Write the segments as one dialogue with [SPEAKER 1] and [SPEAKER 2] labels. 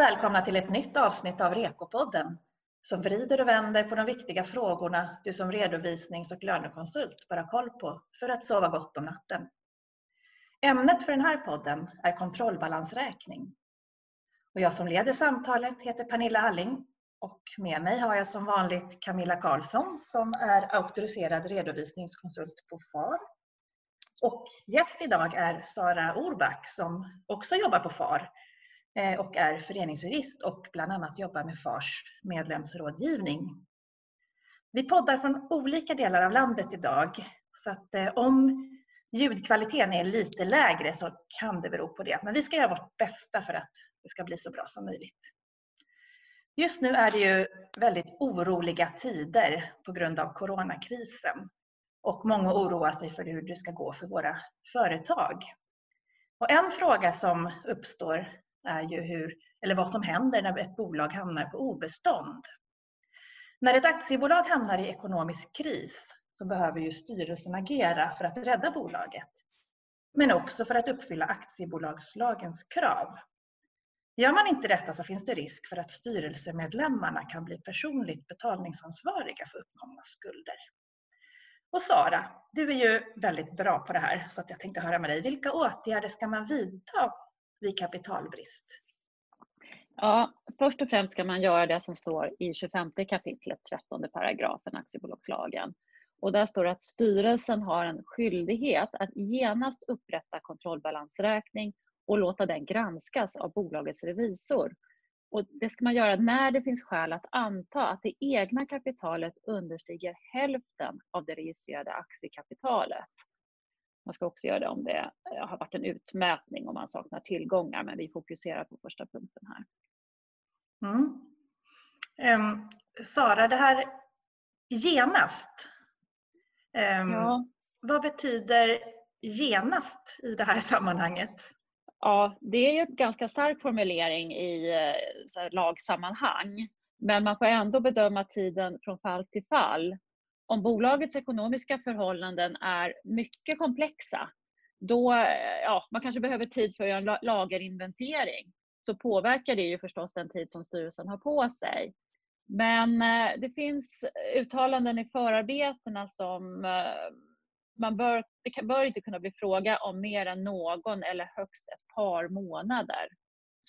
[SPEAKER 1] välkomna till ett nytt avsnitt av Rekopodden som vrider och vänder på de viktiga frågorna du som redovisnings och lönekonsult bör ha koll på för att sova gott om natten. Ämnet för den här podden är kontrollbalansräkning. Och jag som leder samtalet heter Pernilla Alling och med mig har jag som vanligt Camilla Karlsson som är auktoriserad redovisningskonsult på FAR. Och gäst idag är Sara Orback som också jobbar på FAR Eh, och är föreningsjurist och bland annat jobbar med FARs medlemsrådgivning. Vi poddar från olika delar av landet idag så att eh, om ljudkvaliteten är lite lägre så kan det bero på det. Men vi ska göra vårt bästa för att det ska bli så bra som möjligt. Just nu är det ju väldigt oroliga tider på grund av coronakrisen och många oroar sig för hur det ska gå för våra företag. Och en fråga som uppstår är ju hur, eller vad som händer när ett bolag hamnar på obestånd. När ett aktiebolag hamnar i ekonomisk kris så behöver ju styrelsen agera för att rädda bolaget. Men också för att uppfylla aktiebolagslagens krav. Gör man inte detta så finns det risk för att styrelsemedlemmarna kan bli personligt betalningsansvariga för uppkomna skulder. Och Sara, du är ju väldigt bra på det här så jag tänkte höra med dig. Vilka åtgärder ska man vidta vid kapitalbrist?
[SPEAKER 2] Ja, först och främst ska man göra det som står i 25 kapitlet 13 paragrafen aktiebolagslagen. Och där står det att styrelsen har en skyldighet att genast upprätta kontrollbalansräkning och låta den granskas av bolagets revisor. Och det ska man göra när det finns skäl att anta att det egna kapitalet understiger hälften av det registrerade aktiekapitalet. Man ska också göra det om det eh, har varit en utmätning och man saknar tillgångar, men vi fokuserar på första punkten här.
[SPEAKER 1] Mm. Um, Sara, det här genast. Um, ja. Vad betyder genast i det här sammanhanget?
[SPEAKER 2] Ja, det är ju en ganska stark formulering i eh, lagsammanhang. Men man får ändå bedöma tiden från fall till fall om bolagets ekonomiska förhållanden är mycket komplexa, då, eh, ja, man kanske behöver tid för att göra en lagerinventering, så påverkar det ju förstås den tid som styrelsen har på sig. Men eh, det finns uttalanden i förarbetena som eh, man bör, det bör inte kunna bli fråga om mer än någon eller högst ett par månader.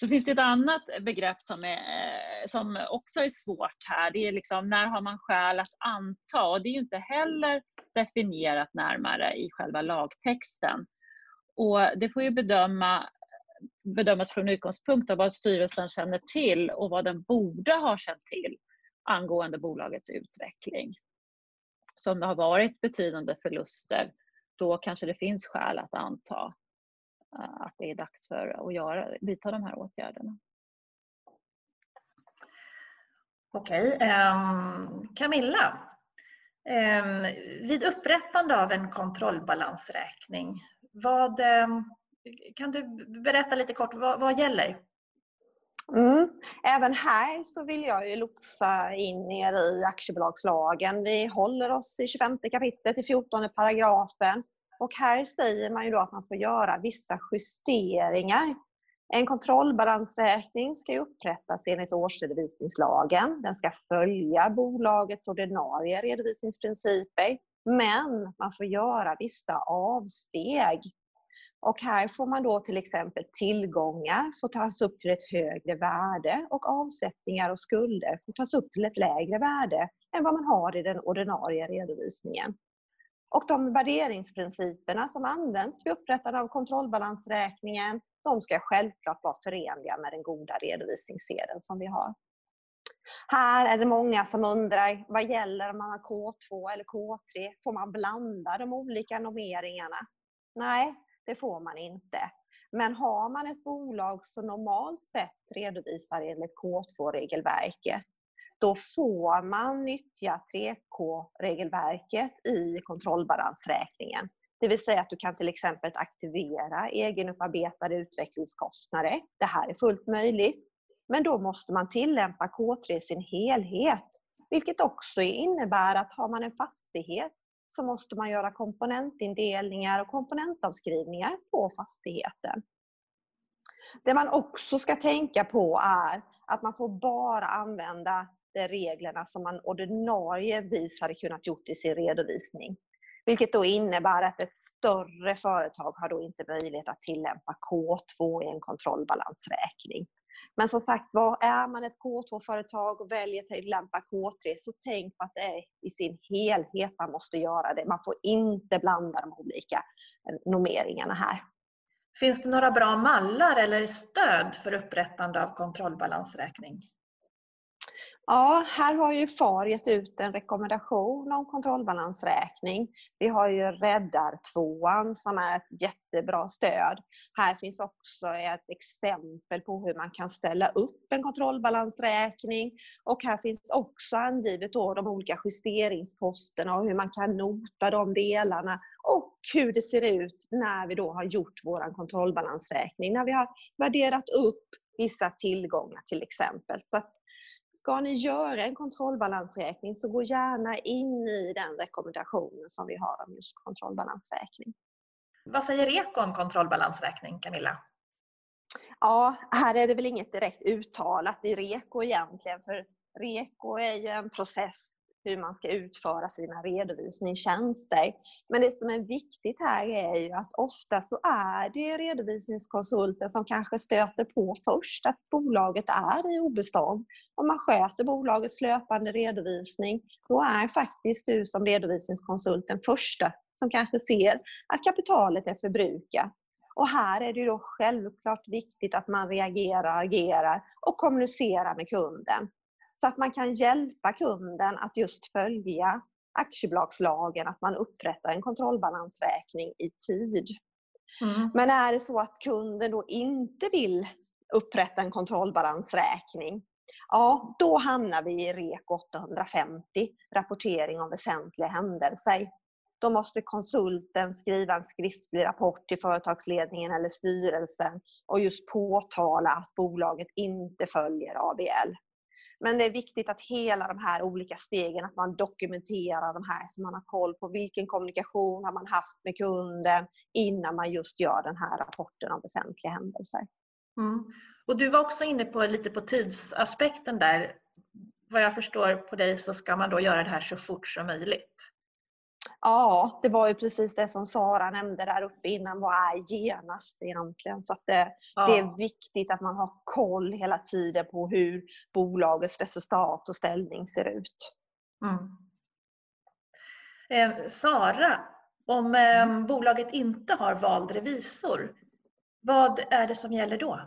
[SPEAKER 2] Så finns det ett annat begrepp som, är, eh, som också är svårt här. Det är liksom när har man skäl att anta? Och det är ju inte heller definierat närmare i själva lagtexten. Och det får ju bedöma, bedömas från utgångspunkt av vad styrelsen känner till och vad den borde ha känt till angående bolagets utveckling. Så om det har varit betydande förluster, då kanske det finns skäl att anta att det är dags för att göra, vidta de här åtgärderna.
[SPEAKER 1] Okej. Um, Camilla, um, vid upprättande av en kontrollbalansräkning, vad, um, kan du berätta lite kort, vad, vad gäller?
[SPEAKER 3] Mm. Även här så vill jag ju lotsa in er i aktiebolagslagen. Vi håller oss i 25 kapitlet, i 14 paragrafen. Och här säger man ju då att man får göra vissa justeringar. En kontrollbalansräkning ska upprättas enligt årsredovisningslagen. Den ska följa bolagets ordinarie redovisningsprinciper. Men man får göra vissa avsteg. Och här får man då till exempel tillgångar får tas upp till ett högre värde och avsättningar och skulder får tas upp till ett lägre värde än vad man har i den ordinarie redovisningen. Och de värderingsprinciperna som används vid upprättande av kontrollbalansräkningen, de ska självklart vara förenliga med den goda redovisningssedeln som vi har. Här är det många som undrar, vad gäller om man har K2 eller K3? Får man blanda de olika normeringarna? Nej, det får man inte. Men har man ett bolag som normalt sett redovisar enligt K2-regelverket, då får man nyttja 3K-regelverket i kontrollbalansräkningen. Det vill säga att du kan till exempel aktivera egenupparbetade utvecklingskostnader. Det här är fullt möjligt. Men då måste man tillämpa K3 i sin helhet. Vilket också innebär att har man en fastighet så måste man göra komponentindelningar och komponentavskrivningar på fastigheten. Det man också ska tänka på är att man får bara använda reglerna som man ordinarie vis hade kunnat gjort i sin redovisning. Vilket då innebär att ett större företag har då inte möjlighet att tillämpa K2 i en kontrollbalansräkning. Men som sagt var, är man ett K2-företag och väljer att tillämpa K3 så tänk på att det är i sin helhet man måste göra det. Man får inte blanda de olika eh, normeringarna här.
[SPEAKER 1] Finns det några bra mallar eller stöd för upprättande av kontrollbalansräkning?
[SPEAKER 3] Ja, här har ju FAR gett ut en rekommendation om kontrollbalansräkning. Vi har ju Räddartvåan som är ett jättebra stöd. Här finns också ett exempel på hur man kan ställa upp en kontrollbalansräkning. Och här finns också angivet då de olika justeringsposterna och hur man kan nota de delarna och hur det ser ut när vi då har gjort vår kontrollbalansräkning. När vi har värderat upp vissa tillgångar till exempel. Så Ska ni göra en kontrollbalansräkning så gå gärna in i den rekommendationen som vi har om just kontrollbalansräkning.
[SPEAKER 1] Vad säger REKO om kontrollbalansräkning, Camilla?
[SPEAKER 3] Ja, här är det väl inget direkt uttalat i REKO egentligen, för REKO är ju en process hur man ska utföra sina redovisningstjänster. Men det som är viktigt här är ju att ofta så är det redovisningskonsulten som kanske stöter på först att bolaget är i obestånd. Om man sköter bolagets löpande redovisning, då är faktiskt du som redovisningskonsult den första som kanske ser att kapitalet är förbrukat. Och här är det då självklart viktigt att man reagerar, agerar och kommunicerar med kunden. Så att man kan hjälpa kunden att just följa aktiebolagslagen, att man upprättar en kontrollbalansräkning i tid. Mm. Men är det så att kunden då inte vill upprätta en kontrollbalansräkning, ja då hamnar vi i REK 850, rapportering om väsentliga händelser. Då måste konsulten skriva en skriftlig rapport till företagsledningen eller styrelsen och just påtala att bolaget inte följer ABL. Men det är viktigt att hela de här olika stegen, att man dokumenterar de här så man har koll på vilken kommunikation har man haft med kunden innan man just gör den här rapporten om väsentliga händelser.
[SPEAKER 1] Mm. Och du var också inne på lite på tidsaspekten där. Vad jag förstår på dig så ska man då göra det här så fort som möjligt.
[SPEAKER 3] Ja, det var ju precis det som Sara nämnde där uppe innan. Vad är genast egentligen? Så det, ja. det, är viktigt att man har koll hela tiden på hur bolagets resultat och ställning ser ut. Mm.
[SPEAKER 1] Eh, Sara, om eh, mm. bolaget inte har vald revisor, vad är det som gäller då?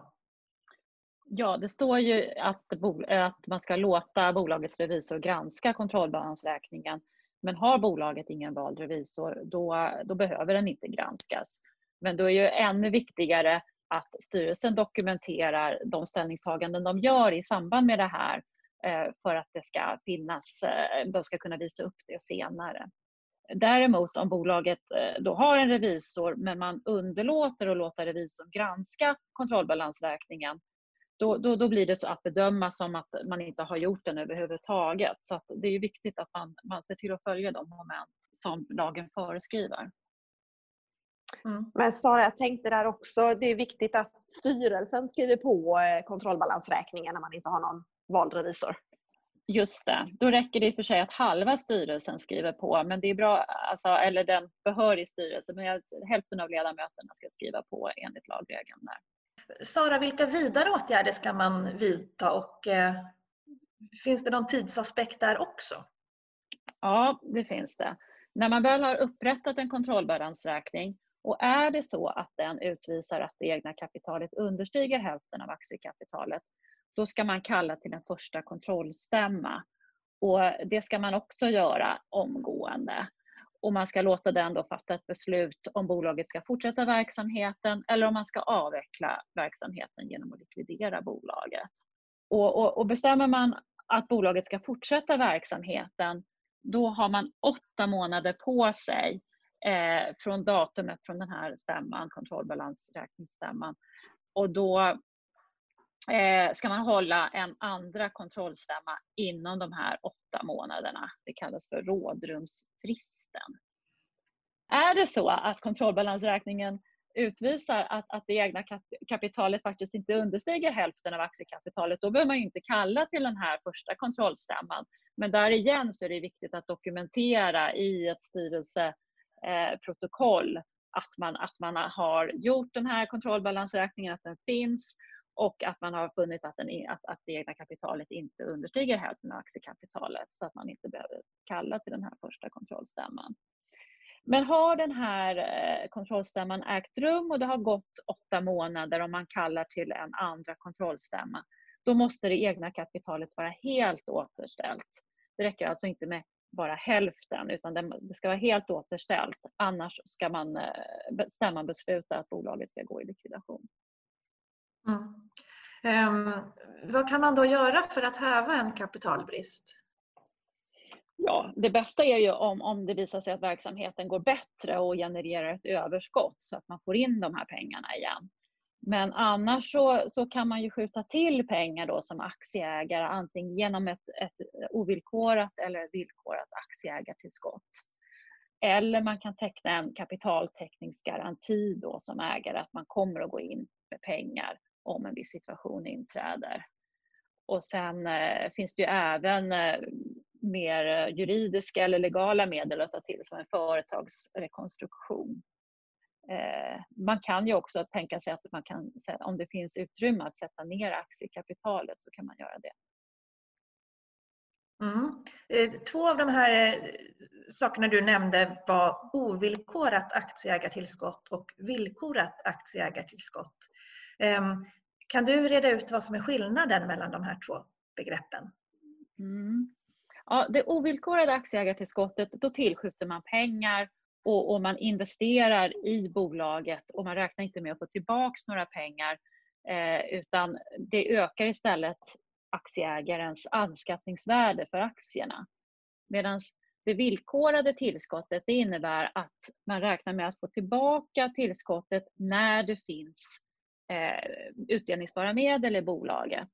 [SPEAKER 2] Ja, det står ju att, att man ska låta bolagets revisor granska kontrollbalansräkningen men har bolaget ingen vald revisor, då, då behöver den inte granskas. Men då är det ännu viktigare att styrelsen dokumenterar de ställningstaganden de gör i samband med det här eh, för att det ska finnas, eh, de ska kunna visa upp det senare. Däremot om bolaget eh, då har en revisor men man underlåter att låta revisorn granska kontrollbalansräkningen då, då, då blir det så att bedöma som att man inte har gjort den överhuvudtaget. Så det är viktigt att man, man ser till att följa de moment som lagen föreskriver.
[SPEAKER 3] Mm. Men Sara, jag tänkte där också, det är viktigt att styrelsen skriver på eh, kontrollbalansräkningen när man inte har någon vald revisor.
[SPEAKER 2] Just det. Då räcker det i och för sig att halva styrelsen skriver på, men det är bra, alltså, eller den behörig styrelse, men hälften av ledamöterna ska skriva på enligt lagregeln. Där.
[SPEAKER 1] Sara, vilka vidare åtgärder ska man vidta och eh, finns det någon tidsaspekt där också?
[SPEAKER 2] Ja, det finns det. När man väl har upprättat en kontrollbalansräkning och är det så att den utvisar att det egna kapitalet understiger hälften av aktiekapitalet, då ska man kalla till en första kontrollstämma. Och det ska man också göra omgående och man ska låta den då fatta ett beslut om bolaget ska fortsätta verksamheten eller om man ska avveckla verksamheten genom att likvidera bolaget. Och, och, och bestämmer man att bolaget ska fortsätta verksamheten då har man åtta månader på sig eh, från datumet från den här stämman, kontrollbalansräkningsstämman. Och då eh, ska man hålla en andra kontrollstämma inom de här åtta månaderna. Det kallas för rådrumsfristen. Är det så att kontrollbalansräkningen utvisar att, att det egna kapitalet faktiskt inte understiger hälften av aktiekapitalet, då behöver man inte kalla till den här första kontrollstämman. Men där igen så är det viktigt att dokumentera i ett styrelseprotokoll eh, att man, att man har gjort den här kontrollbalansräkningen, att den finns och att man har funnit att, den, att, att det egna kapitalet inte understiger hälften av aktiekapitalet så att man inte behöver kalla till den här första kontrollstämman. Men har den här eh, kontrollstämman ägt rum och det har gått åtta månader och man kallar till en andra kontrollstämma, då måste det egna kapitalet vara helt återställt. Det räcker alltså inte med bara hälften utan det ska vara helt återställt. Annars ska man, eh, stämman besluta att bolaget ska gå i likvidation.
[SPEAKER 1] Mm. Um, vad kan man då göra för att häva en kapitalbrist?
[SPEAKER 2] Ja, det bästa är ju om, om det visar sig att verksamheten går bättre och genererar ett överskott så att man får in de här pengarna igen. Men annars så, så kan man ju skjuta till pengar då som aktieägare antingen genom ett, ett ovillkorat eller ett villkorat aktieägartillskott. Eller man kan teckna en kapitaltäckningsgaranti då som ägare att man kommer att gå in med pengar om en viss situation inträder. Och sen eh, finns det ju även eh, mer eh, juridiska eller legala medel att ta till som en företagsrekonstruktion. Eh, man kan ju också tänka sig att man kan, om det finns utrymme att sätta ner aktiekapitalet så kan man göra det.
[SPEAKER 1] Mm. Eh, två av de här eh, sakerna du nämnde var ovillkorat aktieägartillskott och villkorat aktieägartillskott. Ehm, kan du reda ut vad som är skillnaden mellan de här två begreppen?
[SPEAKER 2] Mm. Ja, det ovillkorade aktieägartillskottet, då tillskjuter man pengar och, och, man investerar i bolaget och man räknar inte med att få tillbaka några pengar eh, utan det ökar istället aktieägarens anskaffningsvärde för aktierna. Medan det villkorade tillskottet det innebär att man räknar med att få tillbaka tillskottet när det finns eh, utdelningsbara medel i bolaget.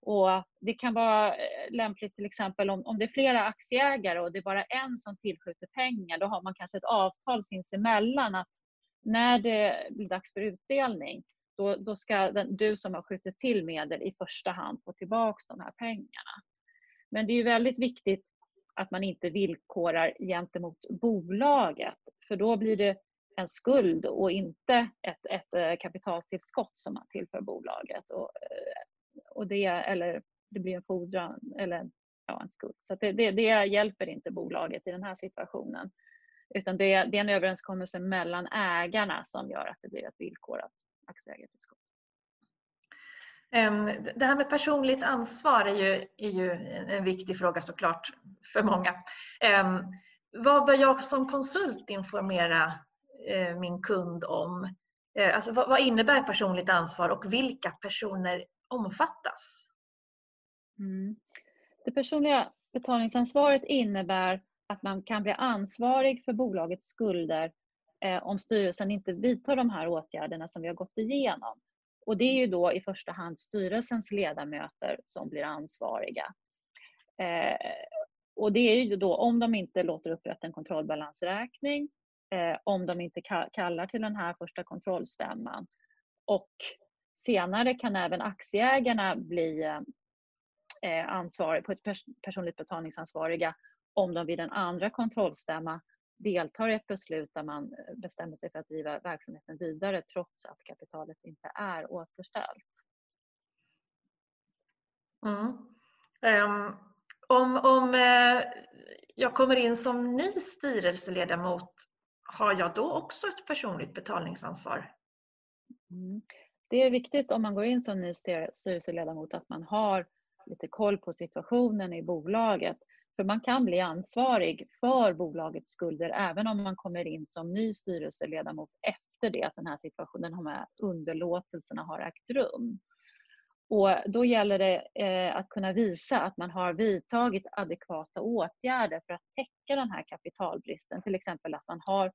[SPEAKER 2] Och det kan vara eh, lämpligt till exempel om, om det är flera aktieägare och det är bara en som tillskjuter pengar. Då har man kanske ett avtal sinsemellan att när det blir dags för utdelning då, då ska den, du som har skjutit till medel i första hand få tillbaka de här pengarna. Men det är ju väldigt viktigt att man inte villkorar gentemot bolaget för då blir det en skuld och inte ett, ett eh, kapitaltillskott som man tillför bolaget. Och, eh, och det, eller det blir en fordran eller ja, en skuld. Så det, det, det, hjälper inte bolaget i den här situationen. Utan det, det är en överenskommelse mellan ägarna som gör att det blir ett villkorat aktieägartillskott.
[SPEAKER 1] Ehm, det här med personligt ansvar är ju, är ju en viktig fråga såklart för många. Ehm, vad bör jag som konsult informera Eh, min kund om? Eh, alltså, vad innebär personligt ansvar och vilka personer omfattas?
[SPEAKER 2] Mm. Det personliga betalningsansvaret innebär att man kan bli ansvarig för bolagets skulder eh, om styrelsen inte vidtar de här åtgärderna som vi har gått igenom. Och det är ju då i första hand styrelsens ledamöter som blir ansvariga. Eh, och det är ju då om de inte låter upprätta en kontrollbalansräkning, eh, om de inte kallar till den här första kontrollstämman och senare kan även aktieägarna bli eh, ansvariga, på ett pers personligt betalningsansvariga om de vid en andra kontrollstämma deltar i ett beslut där man eh, bestämmer sig för att driva verksamheten vidare trots att kapitalet inte är återställt.
[SPEAKER 1] Mm. Um, om om eh, jag kommer in som ny styrelseledamot, har jag då också ett personligt betalningsansvar?
[SPEAKER 2] Mm. Det är viktigt om man går in som ny styrelseledamot att man har lite koll på situationen i bolaget. För man kan bli ansvarig för bolagets skulder även om man kommer in som ny styrelseledamot efter det att den här situationen, de här underlåtelserna har ägt rum. Och då gäller det eh, att kunna visa att man har vidtagit adekvata åtgärder för att täcka den här kapitalbristen. Till exempel att man har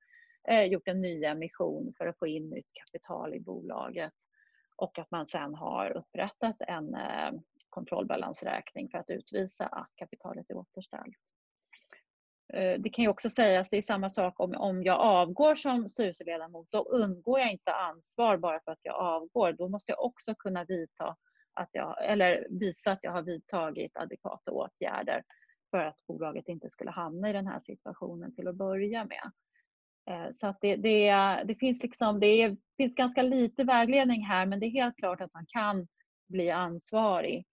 [SPEAKER 2] eh, gjort en ny emission för att få in nytt kapital i bolaget och att man sen har upprättat en eh, kontrollbalansräkning för att utvisa att kapitalet är återställt. Eh, det kan ju också sägas, det är samma sak om, om jag avgår som styrelseledamot, då undgår jag inte ansvar bara för att jag avgår. Då måste jag också kunna vidta att jag, eller visa att jag har vidtagit adekvata åtgärder för att bolaget inte skulle hamna i den här situationen till att börja med. Eh, så att det, det, det, finns liksom, det är, finns ganska lite vägledning här men det är helt klart att man kan bli ansvarig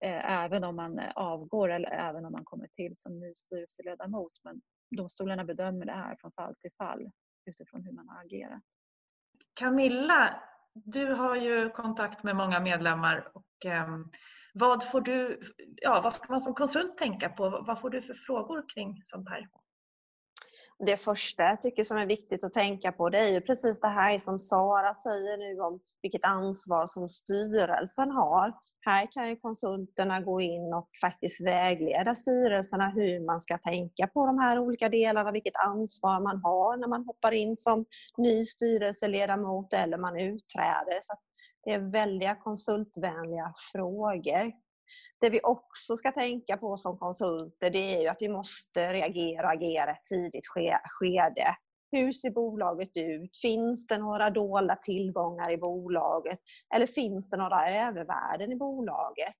[SPEAKER 2] eh, även om man avgår eller även om man kommer till som ny styrelseledamot. Men domstolarna bedömer det här från fall till fall utifrån hur man har agerat.
[SPEAKER 1] Camilla, du har ju kontakt med många medlemmar och eh, vad får du, ja vad ska man som konsult tänka på? Vad får du för frågor kring sånt här?
[SPEAKER 3] Det första jag tycker som är viktigt att tänka på det är ju precis det här som Sara säger nu om vilket ansvar som styrelsen har. Här kan ju konsulterna gå in och faktiskt vägleda styrelserna hur man ska tänka på de här olika delarna, vilket ansvar man har när man hoppar in som ny styrelseledamot eller man utträder. Så det är väldiga konsultvänliga frågor. Det vi också ska tänka på som konsulter det är ju att vi måste reagera och agera i ett tidigt skede. Hur ser bolaget ut? Finns det några dolda tillgångar i bolaget? Eller finns det några övervärden i bolaget?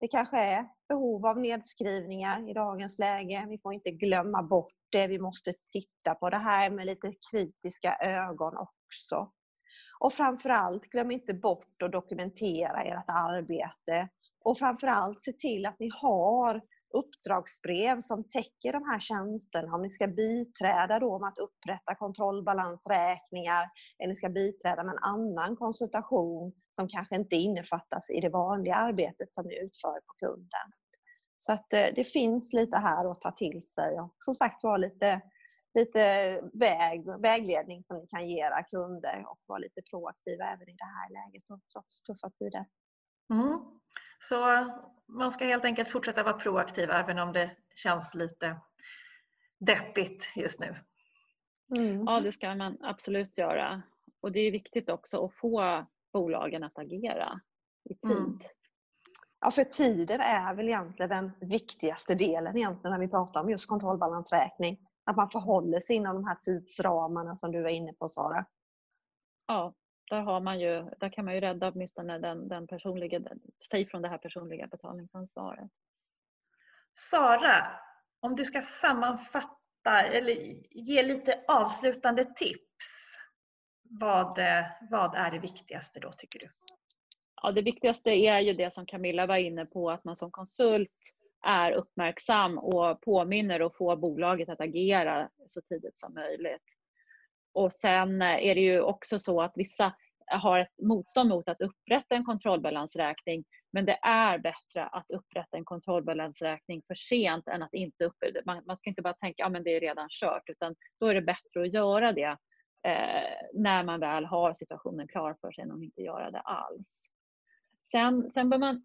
[SPEAKER 3] Det kanske är behov av nedskrivningar i dagens läge. Vi får inte glömma bort det. Vi måste titta på det här med lite kritiska ögon också. Och framförallt, glöm inte bort att dokumentera ert arbete. Och framförallt se till att ni har uppdragsbrev som täcker de här tjänsterna. Om ni ska biträda då med att upprätta kontrollbalansräkningar eller ni ska biträda med en annan konsultation som kanske inte innefattas i det vanliga arbetet som ni utför på kunden. Så att eh, det finns lite här att ta till sig och som sagt var lite, lite väg, vägledning som ni kan ge era kunder och vara lite proaktiva även i det här läget och trots tuffa tider.
[SPEAKER 1] Mm. Så man ska helt enkelt fortsätta vara proaktiv även om det känns lite deppigt just nu.
[SPEAKER 2] Mm. Ja, det ska man absolut göra. Och det är viktigt också att få bolagen att agera i tid. Mm.
[SPEAKER 3] Ja, för tiden är väl egentligen den viktigaste delen egentligen när vi pratar om just kontrollbalansräkning. Att man förhåller sig inom de här tidsramarna som du var inne på Sara.
[SPEAKER 2] Ja, där, har man ju, där kan man ju rädda åtminstone den, den personliga, sig från det här personliga betalningsansvaret.
[SPEAKER 1] Sara, om du ska sammanfatta eller ge lite avslutande tips. Vad, vad är det viktigaste då tycker du?
[SPEAKER 2] Ja, det viktigaste är ju det som Camilla var inne på, att man som konsult är uppmärksam och påminner och får bolaget att agera så tidigt som möjligt. Och sen eh, är det ju också så att vissa har ett motstånd mot att upprätta en kontrollbalansräkning men det är bättre att upprätta en kontrollbalansräkning för sent än att inte upprätta. Man, man ska inte bara tänka att ja, det är redan kört utan då är det bättre att göra det eh, när man väl har situationen klar för sig än att inte göra det alls. Sen, sen bör man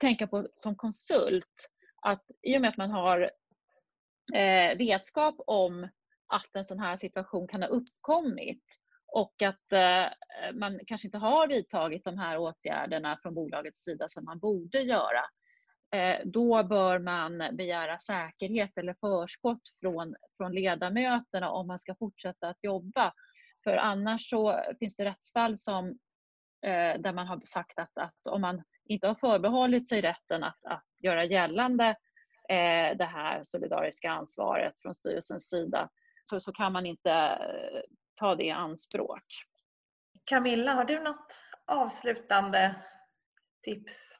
[SPEAKER 2] tänka på som konsult att i och med att man har eh, vetskap om att en sån här situation kan ha uppkommit och att eh, man kanske inte har vidtagit de här åtgärderna från bolagets sida som man borde göra. Eh, då bör man begära säkerhet eller förskott från, från ledamöterna om man ska fortsätta att jobba. För annars så finns det rättsfall som, eh, där man har sagt att, att om man inte har förbehållit sig rätten att, att göra gällande eh, det här solidariska ansvaret från styrelsens sida så, så kan man inte eh, ta det i anspråk.
[SPEAKER 1] Camilla, har du något avslutande tips?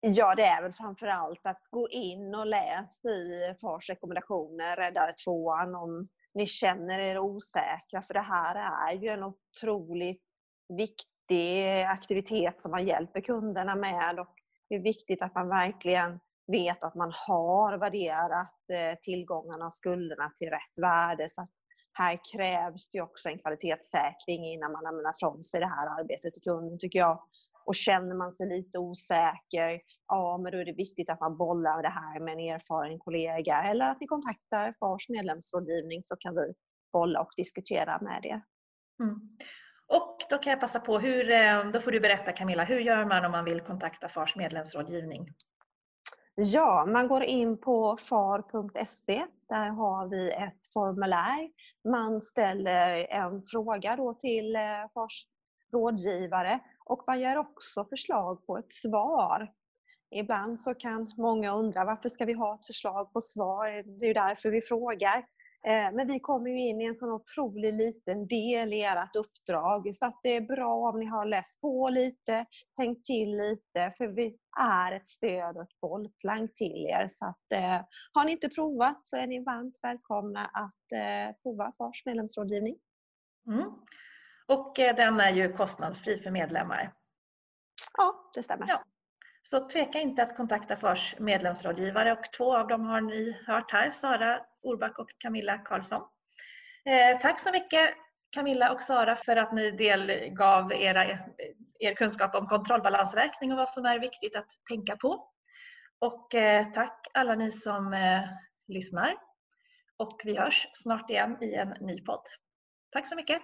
[SPEAKER 3] Ja, det är väl framförallt att gå in och läsa i FARs rekommendationer, Räddare tvåan, om ni känner er osäkra. För det här är ju en otroligt viktig aktivitet som man hjälper kunderna med. Och det är viktigt att man verkligen vet att man har värderat eh, tillgångarna och skulderna till rätt värde. Så att här krävs det också en kvalitetssäkring innan man lämnar från sig det här arbetet till kunden tycker jag. Och känner man sig lite osäker, ja men då är det viktigt att man bollar det här med en erfaren kollega eller att ni kontaktar FARs medlemsrådgivning så kan vi bolla och diskutera med er.
[SPEAKER 1] Mm. Och då kan jag passa på, hur, eh, då får du berätta Camilla, hur gör man om man vill kontakta FARs medlemsrådgivning?
[SPEAKER 3] Ja, man går in på far.se. Där har vi ett formulär. Man ställer en fråga då till eh, Fars rådgivare och man gör också förslag på ett svar. Ibland så kan många undra varför ska vi ha ett förslag på svar? Det är ju därför vi frågar. Eh, men vi kommer ju in i en sån otroligt liten del i ert uppdrag så att det är bra om ni har läst på lite, tänkt till lite för vi är ett stöd och ett bollplank till er. Så att, eh, har ni inte provat så är ni varmt välkomna att eh, prova FARs medlemsrådgivning.
[SPEAKER 1] Mm. Och den är ju kostnadsfri för medlemmar.
[SPEAKER 3] Ja, det stämmer.
[SPEAKER 1] Ja. Så tveka inte att kontakta FARs medlemsrådgivare och två av dem har ni hört här, Sara Orback och Camilla Karlsson. Eh, tack så mycket Camilla och Sara för att ni delgav era, er kunskap om kontrollbalansräkning och vad som är viktigt att tänka på. Och eh, tack alla ni som eh, lyssnar. Och vi hörs snart igen i en ny podd. Tack så mycket!